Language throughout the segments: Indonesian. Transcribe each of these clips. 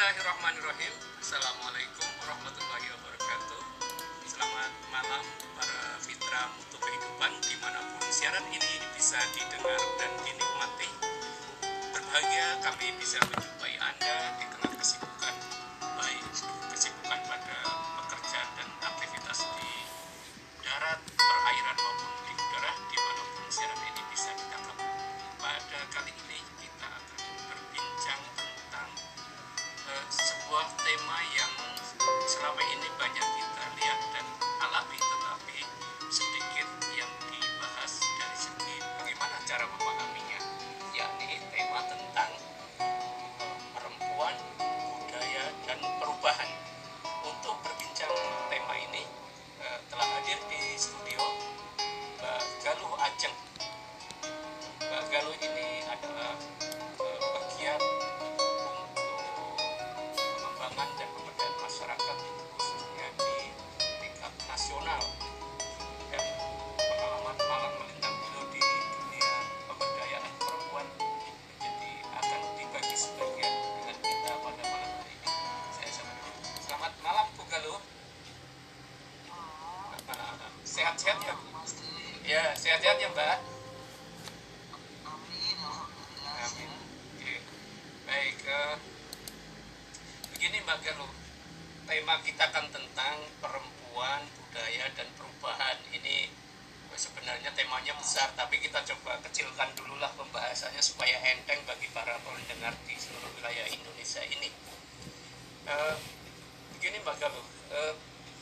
Bismillahirrahmanirrahim. Assalamualaikum warahmatullahi wabarakatuh. Selamat malam para fitra mutu kehidupan Di mana pun siaran ini bisa didengar dan dinikmati. Berbahagia kami bisa menjumpai tema yang selama ini banyak wilayah Indonesia ini. Eh, begini Mbak Galuh, eh,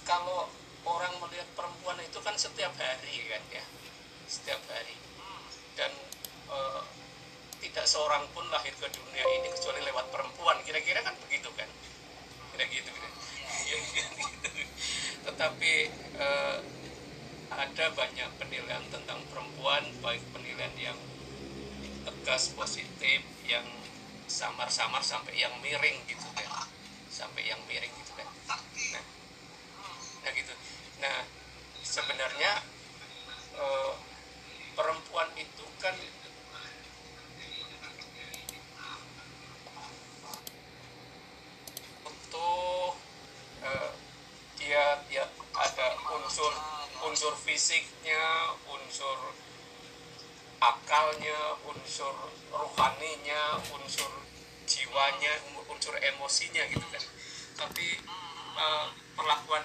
kalau orang melihat perempuan itu kan setiap hari kan ya, setiap hari. Dan eh, tidak seorang pun lahir ke dunia ini kecuali lewat perempuan kira-kira kan begitu kan kira gitu kan Ya, gitu. tetapi eh, ada banyak penilaian tentang perempuan baik penilaian yang tegas positif yang samar-samar sampai yang miring gitu kan sampai yang miring gitu kan nah, nah gitu. Nah sebenarnya eh, perempuan itu kan untuk eh, dia dia ada unsur unsur fisiknya unsur akalnya unsur rohaninya unsur jiwanya unsur emosinya gitu kan. Tapi eh, perlakuan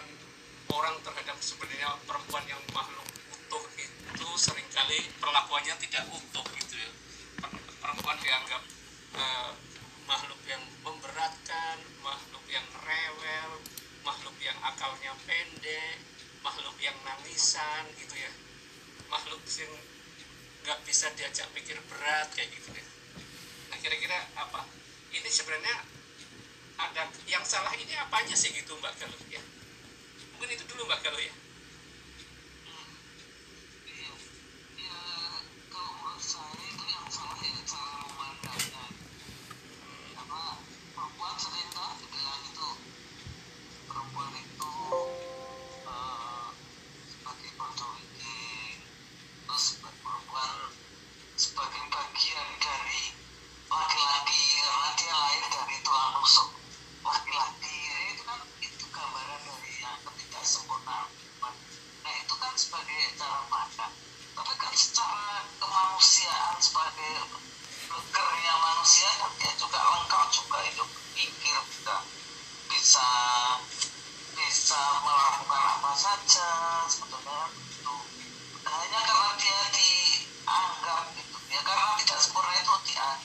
orang terhadap sebenarnya perempuan yang makhluk utuh itu sering kali perlakuannya tidak utuh gitu ya. Per- perempuan dianggap eh, makhluk yang memberatkan, makhluk yang rewel, makhluk yang akalnya pendek, makhluk yang nangisan gitu ya, makhluk yang bisa diajak pikir berat kayak gitu ya. Nah kira-kira apa? Ini sebenarnya ada yang salah ini apanya sih gitu Mbak Galuh ya? Mungkin itu dulu Mbak Galuh ya.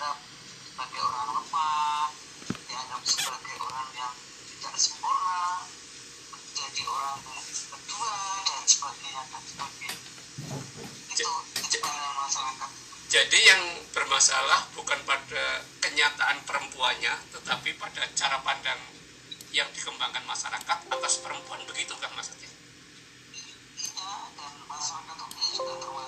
Dianggap sebagai orang lemah dianggap sebagai orang yang tidak sempurna menjadi orang kedua dan sebagainya dan sebagainya itu yang masyarakat Jadi yang bermasalah bukan pada kenyataan perempuannya, tetapi pada cara pandang yang dikembangkan masyarakat atas perempuan begitu kan maksudnya? iya dan masyarakat itu juga termasuk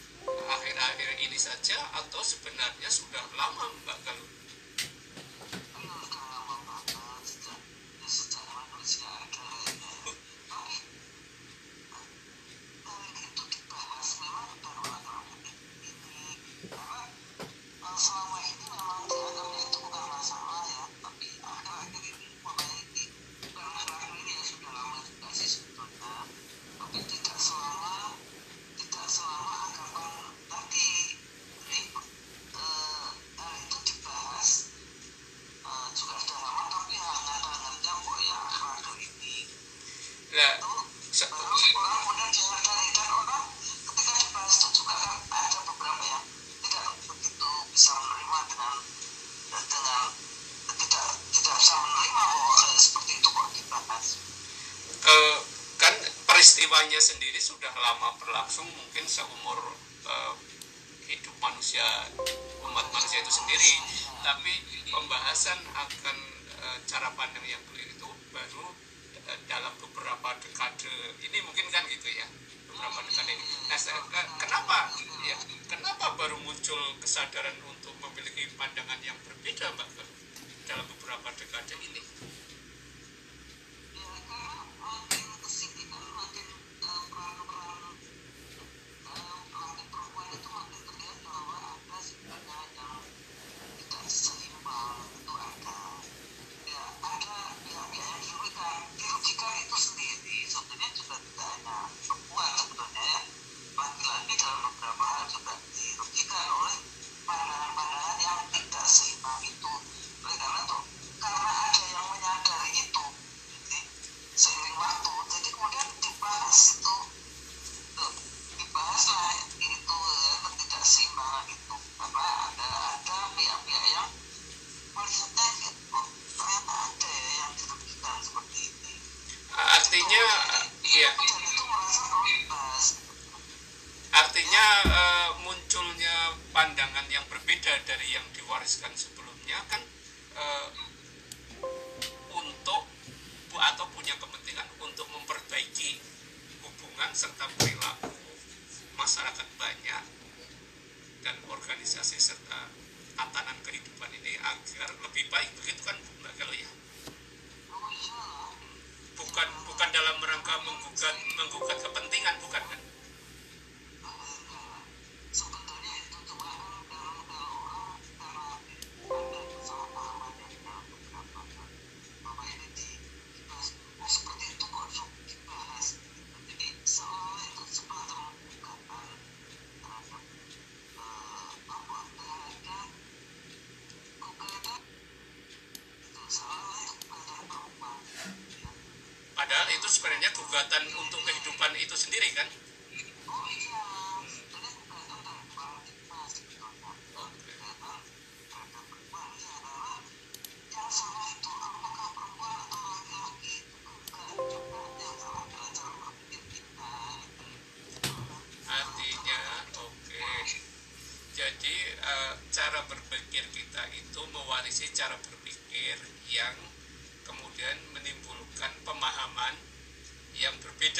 akhir-akhir ini saja atau sebenarnya sudah lama Mbak Galuh? beberapa dekade. Ini mungkin kan gitu ya beberapa dekade ini. Nah eh, kenapa ya kenapa baru muncul kesadaran untuk memiliki pandangan yang berbeda mbak dalam beberapa dekade ini? punya kepentingan untuk memperbaiki hubungan serta perilaku masyarakat banyak dan organisasi serta tatanan kehidupan ini agar lebih baik gugatan untuk kehidupan itu sendiri kan? Oh, eh, cara berpikir kita itu mewarisi cara berpikir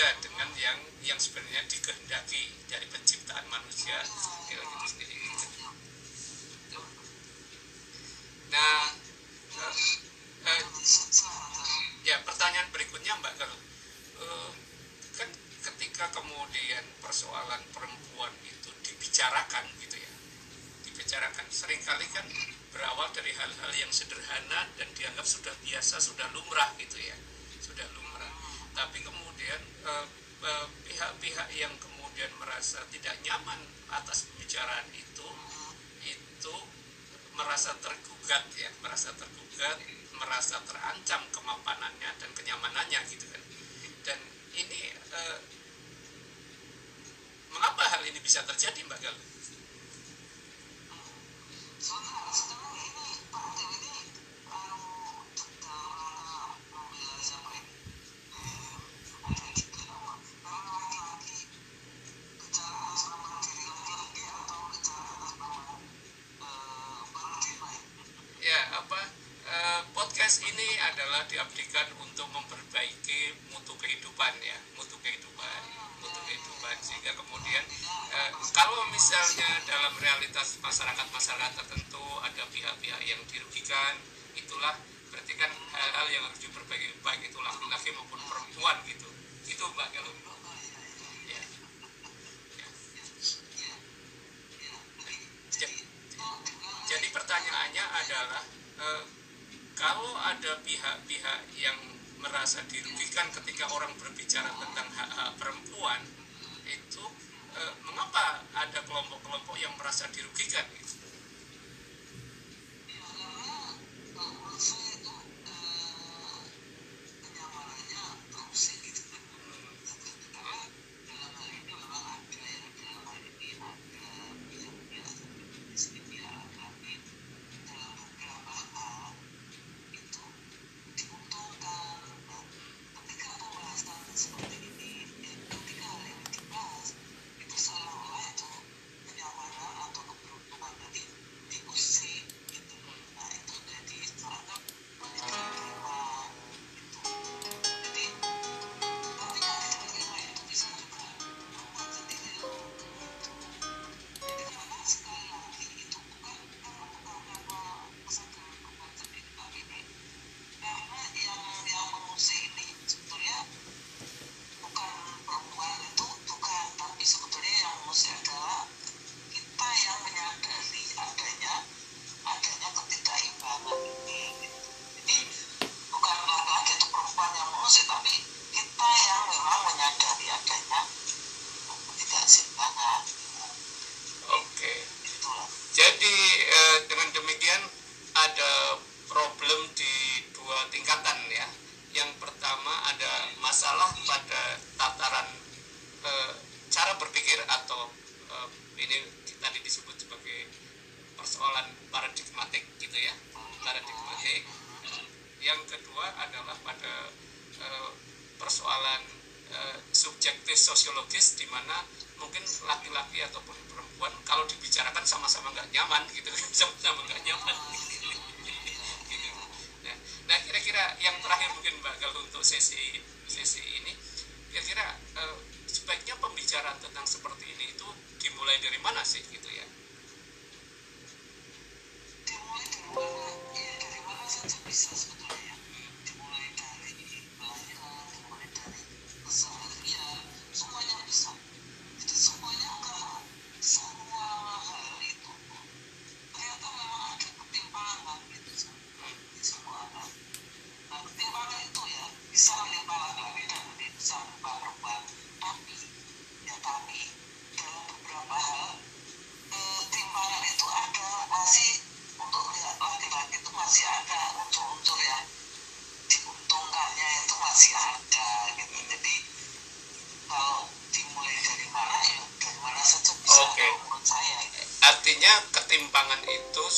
berbeda dengan yang yang sebenarnya atas pembicaraan itu itu merasa tergugat ya merasa tergugat merasa terancam kemapanannya dan kenyamanannya gitu kan. Dan ini eh, mengapa hal ini bisa terjadi mbak Galuh adalah diabdikan untuk memperbaiki mutu kehidupan ya, mutu kehidupan, mutu kehidupan. Sehingga kemudian eh, kalau misalnya dalam realitas masyarakat-masyarakat tertentu ada pihak-pihak yang dirugikan, itulah berarti kan hal-hal yang harus diperbaiki baik itu laki-laki maupun perempuan gitu. Itu Mbak kalau ya. Ya. jadi pertanyaannya adalah eh, kalau ada pihak-pihak yang merasa dirugikan ketika orang berbicara tentang hak-hak perempuan itu sisi ini kira-kira uh, sebaiknya pembicaraan tentang seperti ini itu dimulai dari mana sih gitu?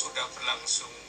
sudah berlangsung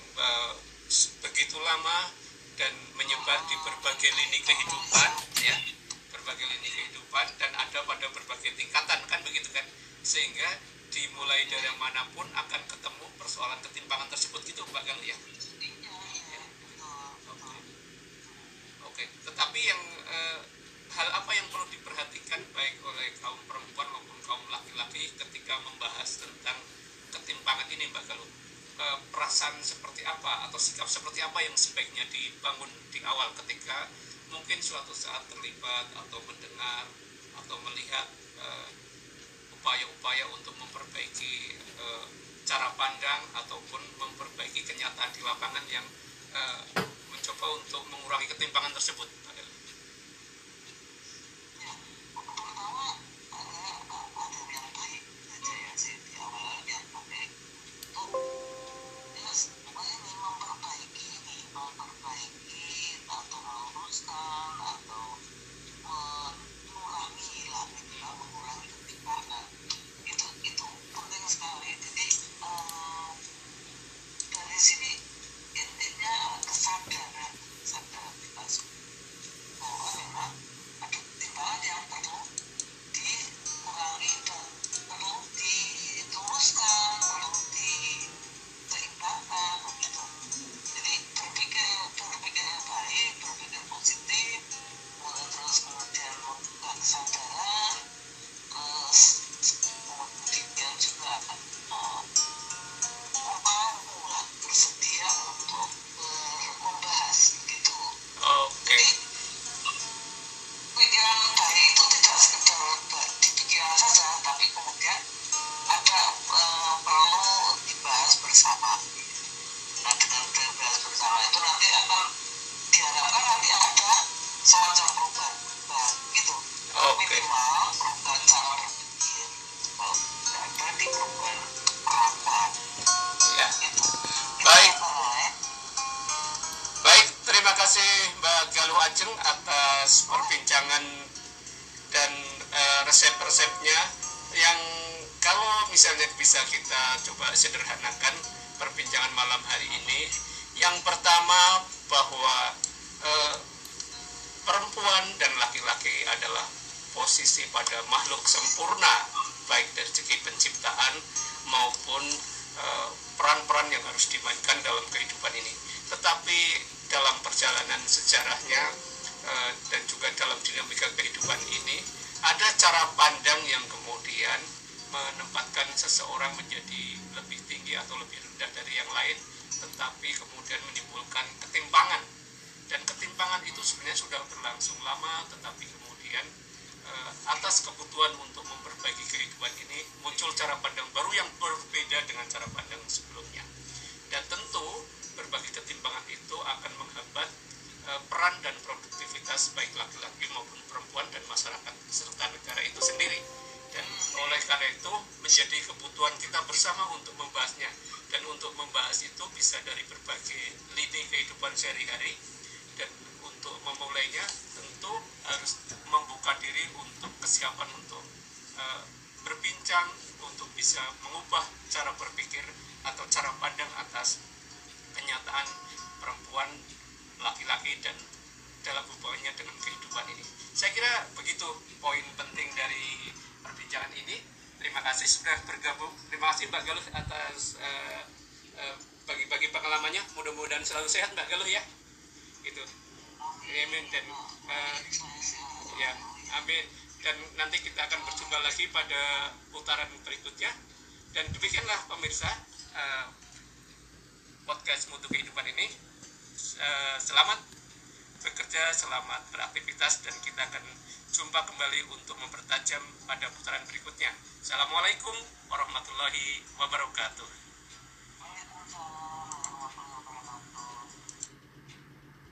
suatu saat terlibat atau mendengar atau melihat Ya. baik. baik terima kasih Mbak Galuh Ajeng atas perbincangan dan eh, resep-resepnya. Yang kalau misalnya bisa kita coba sederhanakan perbincangan malam hari ini yang pertama bahwa eh, perempuan dan laki-laki adalah posisi pada makhluk sempurna baik dari segi penciptaan maupun eh, peran-peran yang harus dimainkan dalam kehidupan ini. Tetapi dalam perjalanan sejarahnya eh, dan juga dalam dinamika kehidupan ini ada cara pandang yang kemudian menempatkan seseorang menjadi lebih tinggi atau lebih rendah dari yang lain tetapi kemudian menimbulkan ketimpangan. Dan ketimpangan itu sebenarnya sudah berlangsung lama tetapi kemudian atas kebutuhan untuk memperbaiki kehidupan ini muncul cara pandang baru yang berbeda dengan cara pandang sebelumnya. Dan tentu berbagai ketimpangan itu akan menghambat eh, peran dan produktivitas baik laki-laki maupun perempuan dan masyarakat serta negara itu sendiri. Dan oleh karena itu menjadi kebutuhan kita bersama untuk membahasnya. Dan untuk membahas itu bisa dari berbagai lini kehidupan sehari-hari. Dan untuk memulainya diri untuk kesiapan untuk uh, berbincang untuk bisa mengubah cara berpikir atau cara pandang atas kenyataan perempuan laki-laki dan dalam hubungannya dengan kehidupan ini saya kira begitu poin penting dari perbincangan ini. Terima kasih sudah bergabung. Terima kasih Mbak Galuh atas uh, uh, bagi-bagi pengalamannya. Mudah-mudahan selalu sehat Mbak Galuh ya. Gitu. Amin dan ya amin dan nanti kita akan berjumpa lagi pada putaran berikutnya dan demikianlah pemirsa uh, podcast mutu kehidupan ini uh, selamat bekerja selamat beraktivitas dan kita akan jumpa kembali untuk mempertajam pada putaran berikutnya. Assalamualaikum warahmatullahi wabarakatuh.